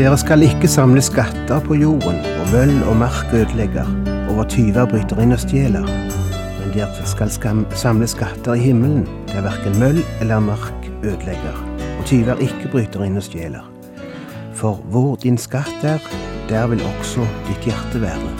Dere skal ikke samle skatter på jorden, og møll og mark ødelegger, og hvor tyver bryter inn og stjeler. Men dere skal samle skatter i himmelen, der verken møll eller mark ødelegger, og tyver ikke bryter inn og stjeler. For hvor din skatt er, der vil også ditt hjerte være.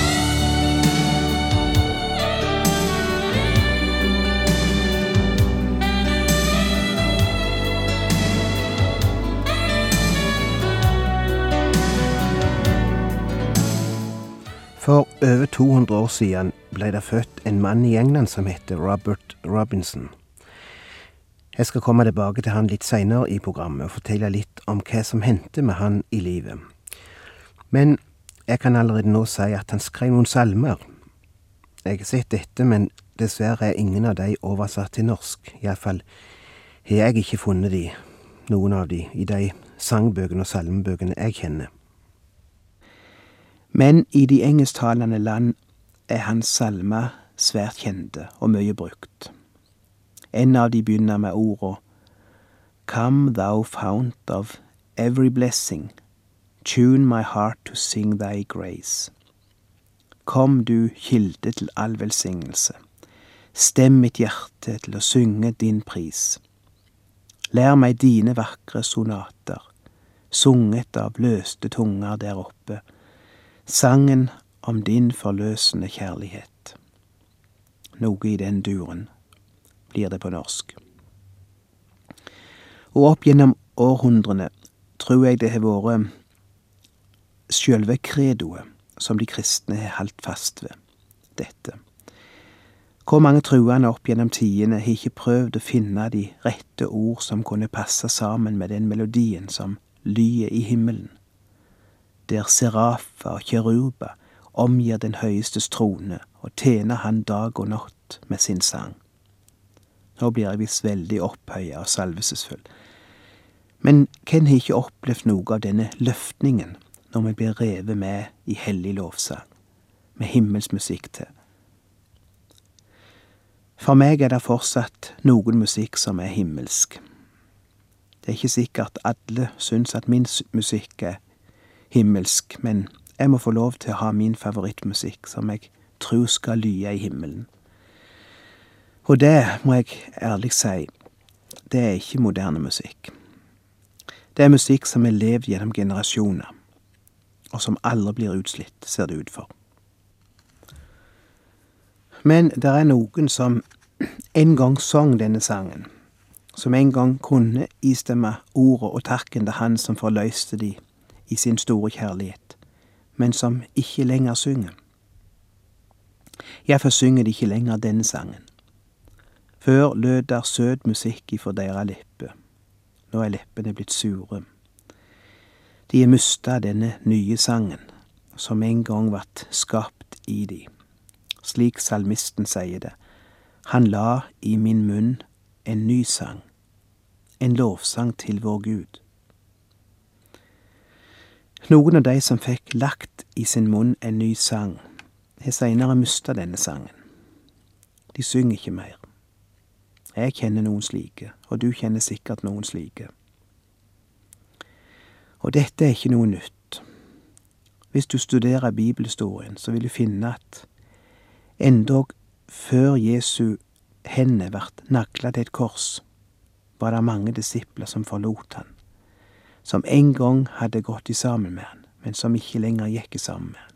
For over 200 år siden ble det født en mann i England som heter Robert Robinson. Jeg skal komme tilbake til han litt seinere i programmet og fortelle litt om hva som hendte med han i livet. Men jeg kan allerede nå si at han skrev noen salmer. Jeg har sett dette, men dessverre er ingen av de oversatt til norsk. Iallfall har jeg ikke funnet de, noen av de, i de sangbøkene og salmebøkene jeg kjenner. Men i de engelsktalende land er hans salmer svært kjente og mye brukt. En av de begynner med orda Come thou fount of every blessing, tune my heart to sing thy grace. Kom du kilde til all velsignelse, stem mitt hjerte til å synge din pris. Lær meg dine vakre sonater, sunget av løste tunger der oppe, sangen om din forløsende kjærlighet. Noe i den duren blir det på norsk. Og opp gjennom århundrene tror jeg det har vært sjølve kredoet som de kristne har holdt fast ved, dette. Hvor mange truende opp gjennom tidene har ikke prøvd å finne de rette ord som kunne passe sammen med den melodien som lyder i himmelen, der serafer og kjeruber omgir den høyestes trone og tjener han dag og natt med sin sang. Nå blir jeg visst veldig opphøya og salvesesfull. Men hvem har ikke opplevd noe av denne løftningen når vi blir revet med i hellig lovsang, med himmelsmusikk til? For meg er det fortsatt noen musikk som er himmelsk. Det er ikke sikkert alle syns at min musikk er himmelsk, men jeg må få lov til å ha min favorittmusikk, som jeg tror skal lye i himmelen. Og det må jeg ærlig si, det er ikke moderne musikk. Det er musikk som er levd gjennom generasjoner, og som aldri blir utslitt, ser det ut for. Men det er noen som en gang sang denne sangen, som en gang kunne istemme ordet og takken til Han som forløste de i sin store kjærlighet, men som ikke lenger synger. Derfor synger de ikke lenger denne sangen. Før lød der søt musikk ifra deres lepper. Nå er leppene blitt sure. De har mista denne nye sangen, som en gang vart skapt i de. Slik salmisten sier det. Han la i min munn en ny sang, en lovsang til vår Gud. Noen av de som fikk lagt i sin munn en ny sang, har seinere mista denne sangen. De synger ikke mer. Jeg kjenner noen slike, og du kjenner sikkert noen slike. Og dette er ikke noe nytt. Hvis du studerer bibelhistorien, så vil du finne at endog før Jesu hender vart nagla til et kors, var det mange disipler som forlot han, som en gang hadde gått i sammen med han, men som ikke lenger gikk i sammen med han.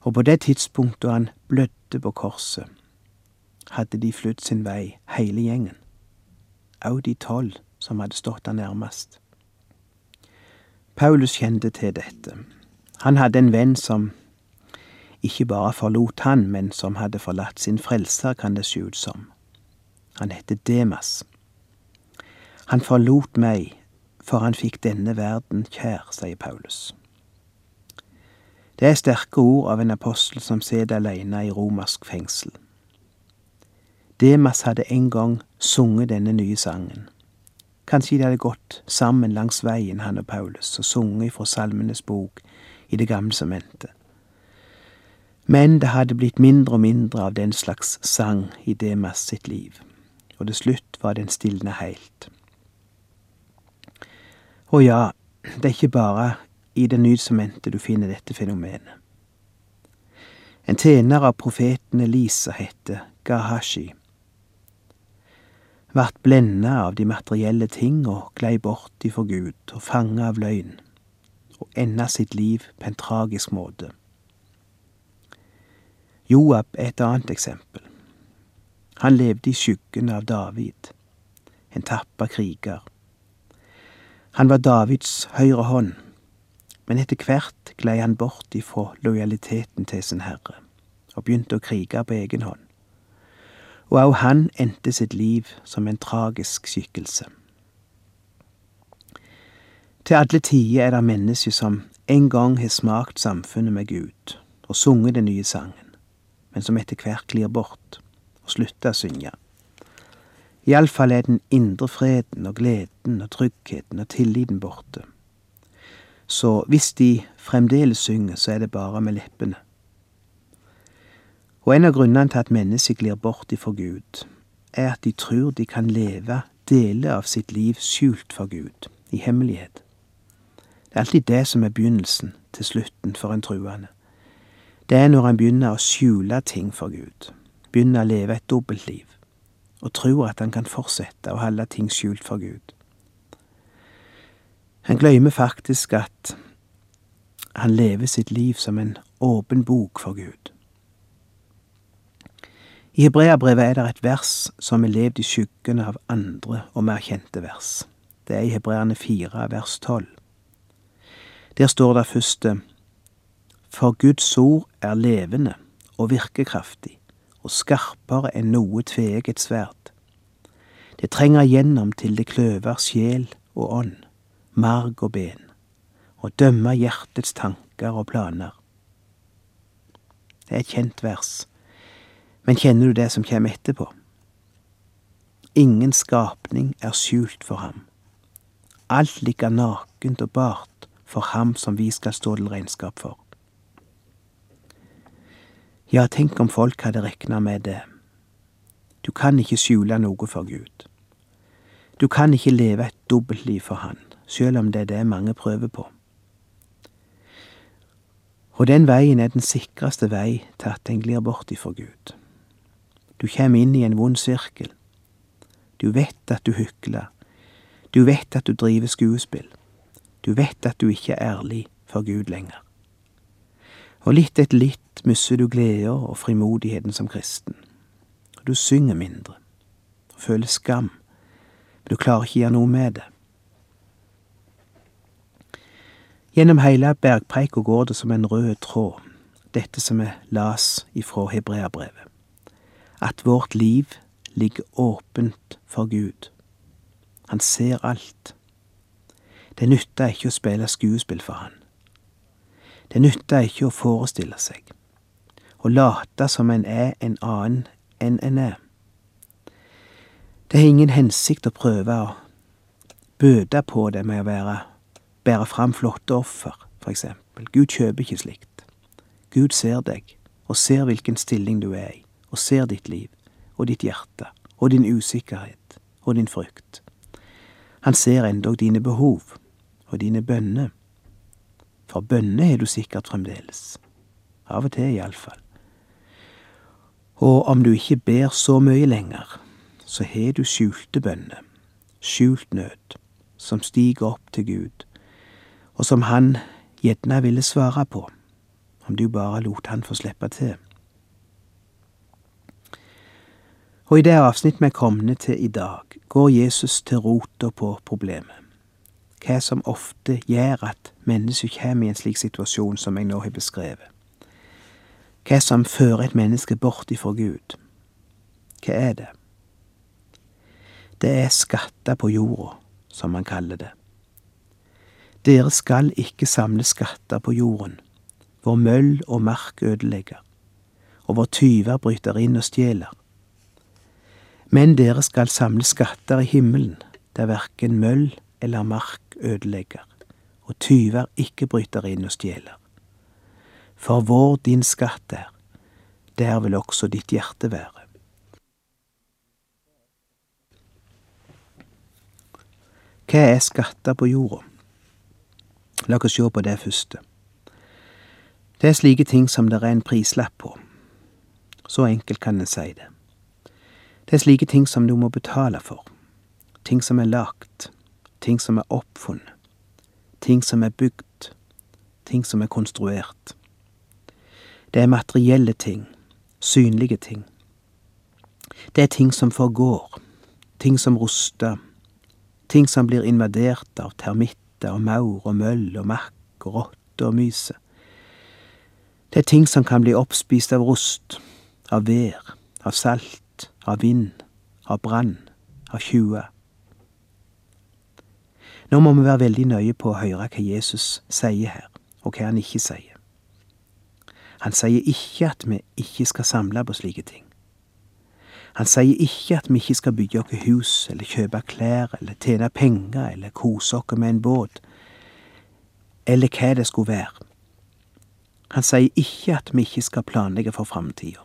Og på det tidspunktet han blødde på korset, hadde de flydd sin vei, hele gjengen, òg de tolv som hadde stått han nærmest. Paulus kjente til dette. Han hadde en venn som ikke bare forlot han, men som hadde forlatt sin frelser, kan det se ut som. Han het Demas. Han forlot meg for han fikk denne verden kjær, sier Paulus. Det er sterke ord av en apostel som sitter alene i romersk fengsel. Demas hadde en gang sunget denne nye sangen. Kanskje de hadde gått sammen langs veien, han og Paulus, og sunget fra Salmenes bok i Det gamle som mente. Men det hadde blitt mindre og mindre av den slags sang i Demas sitt liv, og til slutt var den stilna heilt. Og ja, det er ikke bare i Det nytestamentet du finner dette fenomenet. En tjener av profeten Elisa heter Gahashi. Vart blenda av de materielle ting og glei bort ifra Gud og fanga av løgn, og enda sitt liv på en tragisk måte. Joab er et annet eksempel. Han levde i skyggen av David, en tappa kriger. Han var Davids høyre hånd, men etter hvert glei han bort ifra lojaliteten til sin herre, og begynte å krige på egen hånd. Og òg han endte sitt liv som en tragisk skikkelse. Til alle tider er det mennesker som en gang har smakt samfunnet med Gud og sunget den nye sangen, men som etter hvert glir bort og slutter å synge. Iallfall er den indre freden og gleden og tryggheten og tilliten borte. Så hvis de fremdeles synger, så er det bare med leppene. Og en av grunnene til at mennesker glir bort ifra Gud, er at de tror de kan leve deler av sitt liv skjult for Gud, i hemmelighet. Det er alltid det som er begynnelsen til slutten for en truende. Det er når en begynner å skjule ting for Gud, begynner å leve et dobbeltliv, og tror at han kan fortsette å holde ting skjult for Gud. Han glemmer faktisk at han lever sitt liv som en åpen bok for Gud. I Hebreabrevet er det et vers som er levd i skyggen av andre og mer kjente vers. Det er i Hebreerne 4, vers 12. Der står det første For Guds ord er levende og virkekraftig og skarpere enn noe tveegget sverd. Det trenger gjennom til det kløver sjel og ånd marg og ben, og dømmer hjertets tanker og planer. Det er et kjent vers, men kjenner du det som kommer etterpå? Ingen skapning er skjult for ham. Alt ligger nakent og bart for ham som vi skal stå til regnskap for. Ja, tenk om folk hadde regna med det. Du kan ikke skjule noe for Gud. Du kan ikke leve et dobbeltliv for Han sjøl om det er det mange prøver på. Og den veien er den sikreste vei til at en glir bort ifra Gud. Du kjem inn i en vond sirkel. Du vet at du hykler. Du vet at du driver skuespill. Du vet at du ikke er ærlig for Gud lenger. Og litt etter litt mister du gleda og frimodigheten som kristen. Du synger mindre og føler skam, men du klarer ikke gjøre noe med det. Gjennom heile bergpreika går det som en rød tråd, dette som er las ifra hebreabrevet, at vårt liv ligger åpent for Gud. Han ser alt. Det nytter ikke å spille skuespill for han. Det nytter ikke å forestille seg, å late som en er en annen enn en er. Det har ingen hensikt å prøve å bøte på det med å være bære fram flotte offer, for eksempel. Gud kjøper ikke slikt. Gud ser deg, og ser hvilken stilling du er i, og ser ditt liv, og ditt hjerte, og din usikkerhet, og din frykt. Han ser endog dine behov, og dine bønner. For bønner har du sikkert fremdeles. Av og til, iallfall. Og om du ikke ber så mye lenger, så har du skjulte bønner, skjult nød, som stiger opp til Gud og som han gjerne ville svare på, om du bare lot han få slippe til. Og i det avsnitt vi er kommet til i dag, går Jesus til rota på problemet. Hva som ofte gjør at mennesker kommer i en slik situasjon som jeg nå har beskrevet. Hva som fører et menneske bort ifra Gud. Hva er det? Det er skatter på jorda, som man kaller det Dere skal ikke samle skatter på jorden, hvor møll og mark ødelegger, og hvor tyver bryter inn og stjeler. Men dere skal samle skatter i himmelen, der verken møll eller mark ødelegger, og tyver ikke bryter inn og stjeler. For hvor din skatt er, der vil også ditt hjerte være. Hva er skatter på jorda? La oss se på det første. Det er slike ting som det er en prislapp på. Så enkelt kan en si det. Det er slike ting som du må betale for. Ting som er lagt. Ting som er oppfunnet. Ting som er bygd. Ting som er konstruert. Det er materielle ting. Synlige ting. Det er ting som forgår. Ting som ruster. Ting som blir invadert av termitter og maur og møll og makk og rotte og myse. Det er ting som kan bli oppspist av rust, av vær, av salt, av vind, av brann, av tjue. Nå må vi være veldig nøye på å høre hva Jesus sier her, og hva han ikke sier. Han sier ikke at vi ikke skal samle på slike ting. Han sier ikke at vi ikke skal bygge oss hus, eller kjøpe klær, eller tjene penger, eller kose oss med en båt, eller hva det skulle være. Han sier ikke at vi ikke skal planlegge for framtida,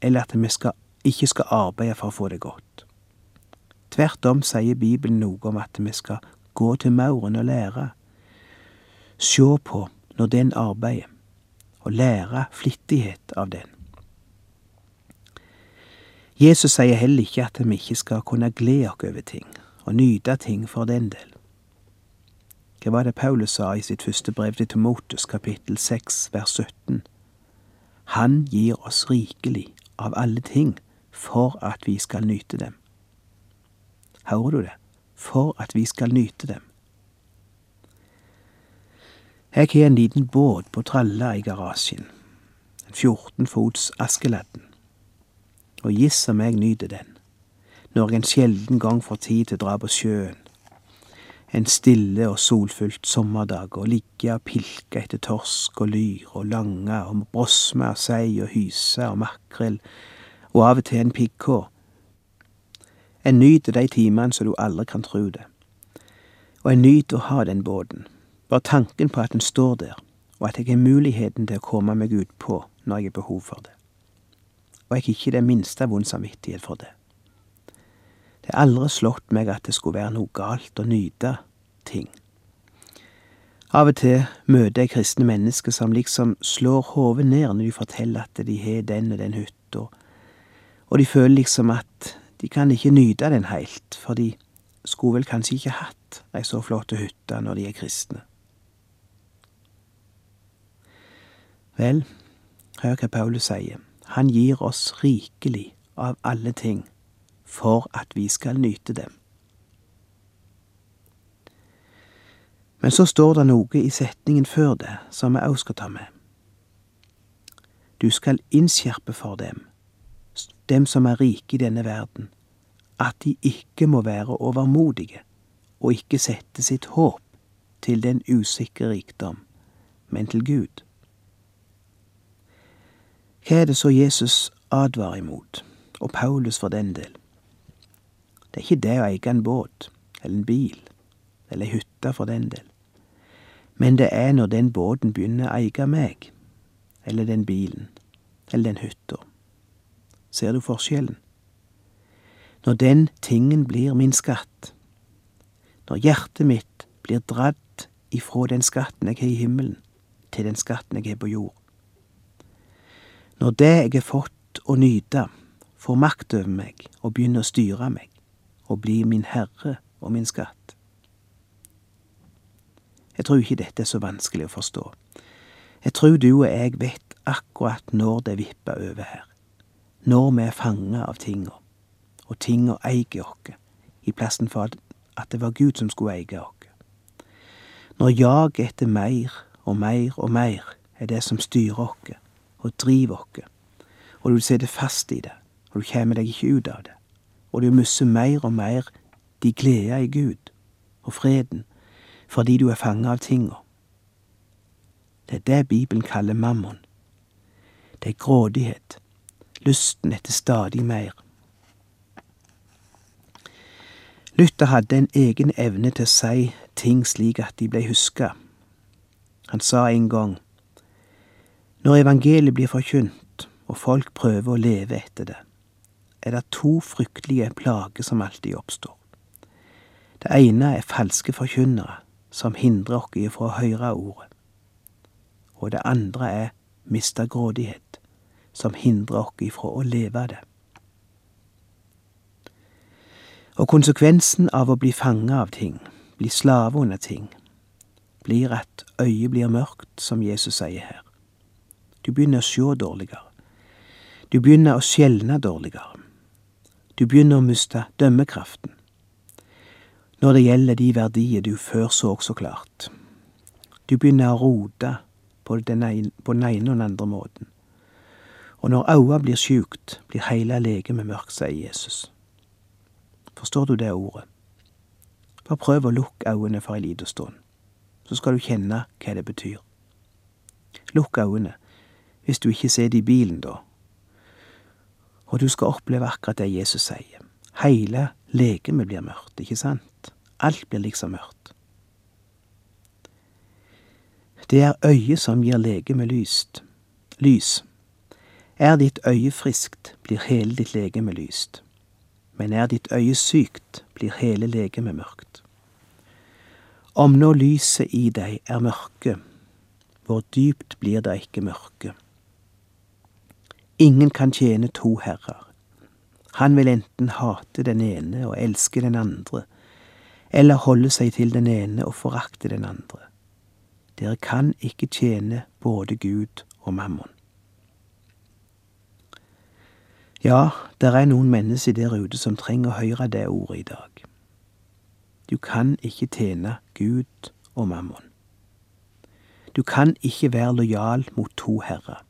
eller at vi skal, ikke skal arbeide for å få det godt. Tvert om sier Bibelen noe om at vi skal gå til mauren og lære, se på når den arbeider, og lære flittighet av den. Jesus sier heller ikke at vi ikke skal kunne glede oss over ting, og nyte ting for den del. Hva var det Paulus sa i sitt første brev til Timotus, kapittel 6, vers 17? Han gir oss rikelig av alle ting for at vi skal nyte dem. Hører du det? For at vi skal nyte dem. Jeg har en liten båt på tralla i garasjen. En 14 fots Askeladden og giss om jeg nyter den, når jeg en sjelden gang får tid til å dra på sjøen. En stille og solfylt sommerdag og ligge og pilke etter torsk og lyr og lange og brosme og sei og hyse og makrell og av og til en piggkå. En nyter de timene så du aldri kan tru det. Og en nyter å ha den båten. Bare tanken på at den står der, og at jeg har muligheten til å komme meg utpå når jeg har behov for det og jeg har ikke det minste vond samvittighet for det. Det har aldri slått meg at det skulle være noe galt å nyte ting. Av og til møter jeg kristne mennesker som liksom slår hodet ned når de forteller at de har den og den hytta, og de føler liksom at de kan ikke nyte den heilt, for de skulle vel kanskje ikke hatt ei så flott hytte når de er kristne. Vel, hør hva Paulus sier. Han gir oss rikelig av alle ting for at vi skal nyte dem. Men så står det noe i setningen før det som vi òg skal ta med. Du skal innskjerpe for dem, dem som er rike i denne verden, at de ikke må være overmodige og ikke sette sitt håp til den usikre rikdom, men til Gud. Hva er det så Jesus advarer imot, og Paulus for den del? Det er ikke det å eie en båt, eller en bil, eller ei hytte for den del. Men det er når den båten begynner å eie meg, eller den bilen, eller den hytta. Ser du forskjellen? Når den tingen blir min skatt, når hjertet mitt blir dratt ifra den skatten jeg har i himmelen, til den skatten jeg har på jord, når det jeg har fått å nyte, får makt over meg og begynner å styre meg, og blir min herre og min skatt. Jeg tror ikke dette er så vanskelig å forstå. Jeg tror du og jeg vet akkurat når det vipper over her, når vi er fanget av tinga, og tinga eier oss, i plassen for at det var Gud som skulle eie oss. Når jaget etter mer og mer og mer er det som styrer oss, og driver oss, og du sitter fast i det, og du kommer deg ikke ut av det, og du mister mer og mer de gleder i Gud og freden, fordi du er fanget av tinga. Det er det Bibelen kaller mammon. Det er grådighet, lysten etter stadig mer. Luther hadde en egen evne til å si ting slik at de ble huska. Han sa en gang, Når evangeliet blir forkynt, og folk prøver å leve etter det, er det to fryktelige plager som alltid oppstår. Det ene er falske forkynnere som hindrer oss i å høre ordet. Og det andre er mista grådighet, som hindrer oss ifra å leve det. Og konsekvensen av å bli fanget av ting, bli slave under ting, blir at øyet blir mørkt, som Jesus sier her. Du begynner å se dårligere. Du begynner å skjelne dårligere. Du begynner å miste dømmekraften. Når det gjelder de verdier du før så så klart. Du begynner å rote på den ene og den andre måten. Og når øya blir sjukt, blir heile legemet mørkt, sier Jesus. Forstår du det ordet? Bare prøv å lukke øynene for ei lita stund, så skal du kjenne hva det betyr. Lukk øynene, hvis du ikke sitter i bilen, da. Og du skal oppleve akkurat det Jesus sier. Heile legemet blir mørkt, ikke sant? Alt blir liksom mørkt. Det er øyet som gir legemet lyst. Lys. Er ditt øye friskt, blir hele ditt legeme lyst. Men er ditt øye sykt, blir hele legemet mørkt. Om nå lyset i deg er mørke, hvor dypt blir det ikke mørke? Ingen kan tjene to herrer. Han vil enten hate den ene og elske den andre, eller holde seg til den ene og forakte den andre. Dere kan ikke tjene både Gud og mammon. Ja, det er noen mennesker der ute som trenger å høre det ordet i dag. Du kan ikke tjene Gud og mammon. Du kan ikke være lojal mot to herrer.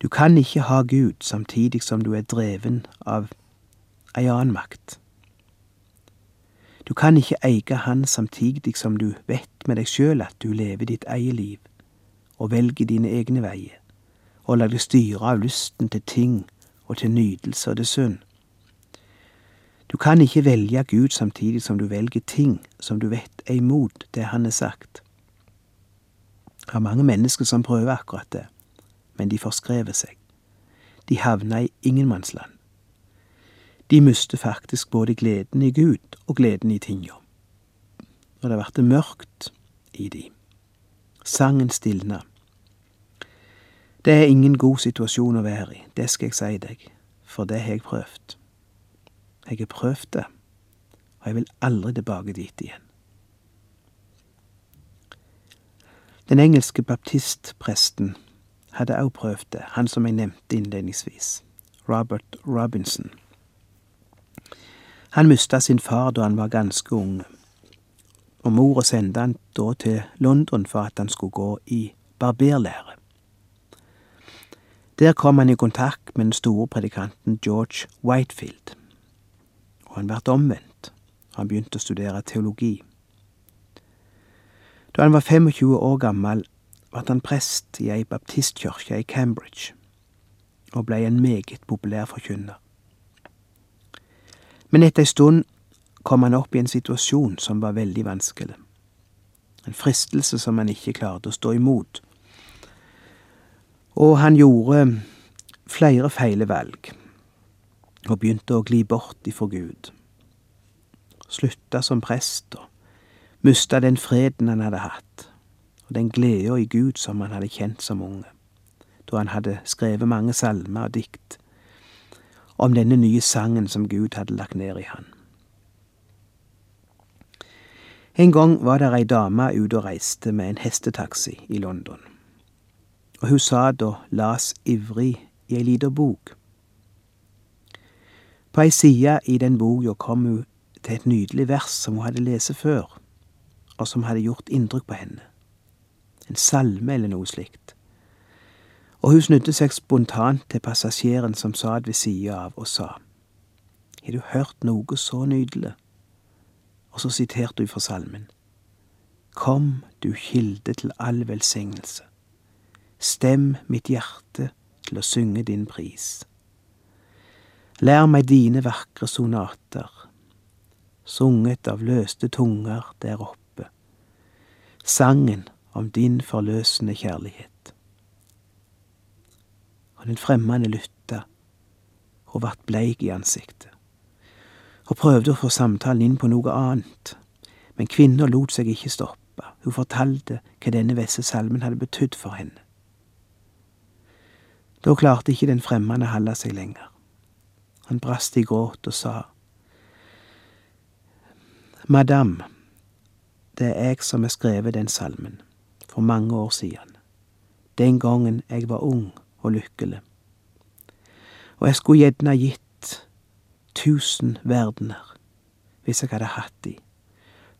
Du kan ikke ha Gud samtidig som du er dreven av ei annen makt. Du kan ikke eie Han samtidig som du vet med deg sjøl at du lever ditt eget liv og velger dine egne veier, og lar deg styre av lysten til ting og til nytelse og til synd. Du kan ikke velge Gud samtidig som du velger ting som du vet er imot det Han har sagt. Det er mange mennesker som prøver akkurat det, men de forskrever seg. De havner i ingenmannsland. De mister faktisk både gleden i Gud og gleden i tinga. Og det blir mørkt i de. Sangen stilna. Det er ingen god situasjon å være i, det skal jeg si deg, for det har jeg prøvd. Jeg har prøvd det, og jeg vil aldri tilbake dit igjen. Den engelske baptistpresten hadde også prøvd det, han som jeg nevnte innledningsvis, Robert Robinson. Han mista sin far da han var ganske ung, og mora sendte han da til London for at han skulle gå i barberlære. Der kom han i kontakt med den store predikanten George Whitefield, og han ble omvendt. Han begynte å studere teologi. Da han var 25 år gammel, ble han prest i ei baptistkirke i Cambridge, og blei en meget populær forkynner. Men etter ei stund kom han opp i en situasjon som var veldig vanskelig. En fristelse som han ikke klarte å stå imot. Og han gjorde flere feile valg, og begynte å gli bort ifra Gud. Slutta som prest og mista den freden han hadde hatt, og den gleda i Gud som han hadde kjent som unge, da han hadde skrevet mange salmer og dikt om denne nye sangen som Gud hadde lagt ned i han. En gang var der ei dame ute og reiste med en hestetaxi i London, og hun satt og las ivrig i ei lita bok. På ei side i den boka kom hun til et nydelig vers som hun hadde lest før, og som hadde gjort inntrykk på henne. En salme eller noe slikt. Og hun snudde seg spontant til passasjeren som satt ved sida av, og sa, Har du hørt noe så nydelig? Og så siterte hun fra salmen. Kom, du kilde til all velsignelse. Stem mitt hjerte til å synge din pris. Lær meg dine vakre sonater, sunget av løste tunger der oppe, sangen om din forløsende kjærlighet. Og den fremmede lytta og vart bleik i ansiktet, og prøvde å få samtalen inn på noe annet, men kvinna lot seg ikke stoppe, hun fortalte hva denne vesse salmen hadde betydd for henne. Da klarte ikke den fremmede holde seg lenger. Han brast i gråt og sa, Madame, det er jeg som har skrevet den salmen, for mange år siden, den gangen jeg var ung og lykkelig. Og jeg skulle gjerne gitt tusen verdener hvis jeg hadde hatt de,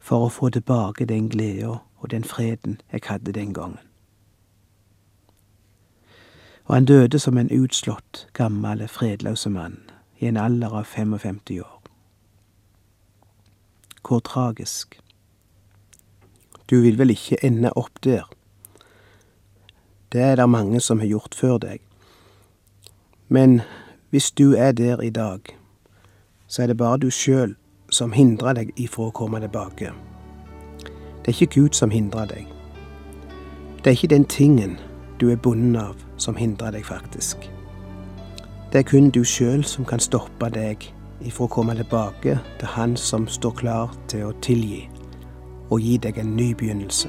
for å få tilbake den gleda og den freden jeg hadde den gangen og han døde som en utslått, gammel, fredløse mann i en alder av 55 år. Hvor tragisk. Du vil vel ikke ende opp der? Det er det mange som har gjort før deg. Men hvis du er der i dag, så er det bare du sjøl som hindrer deg ifra å komme tilbake. Det er ikke Gud som hindrer deg. Det er ikke den tingen du er bundet av, som hindrer deg, faktisk. Det er kun du sjøl som kan stoppe deg ifra å komme tilbake til Han som står klar til å tilgi og gi deg en ny begynnelse.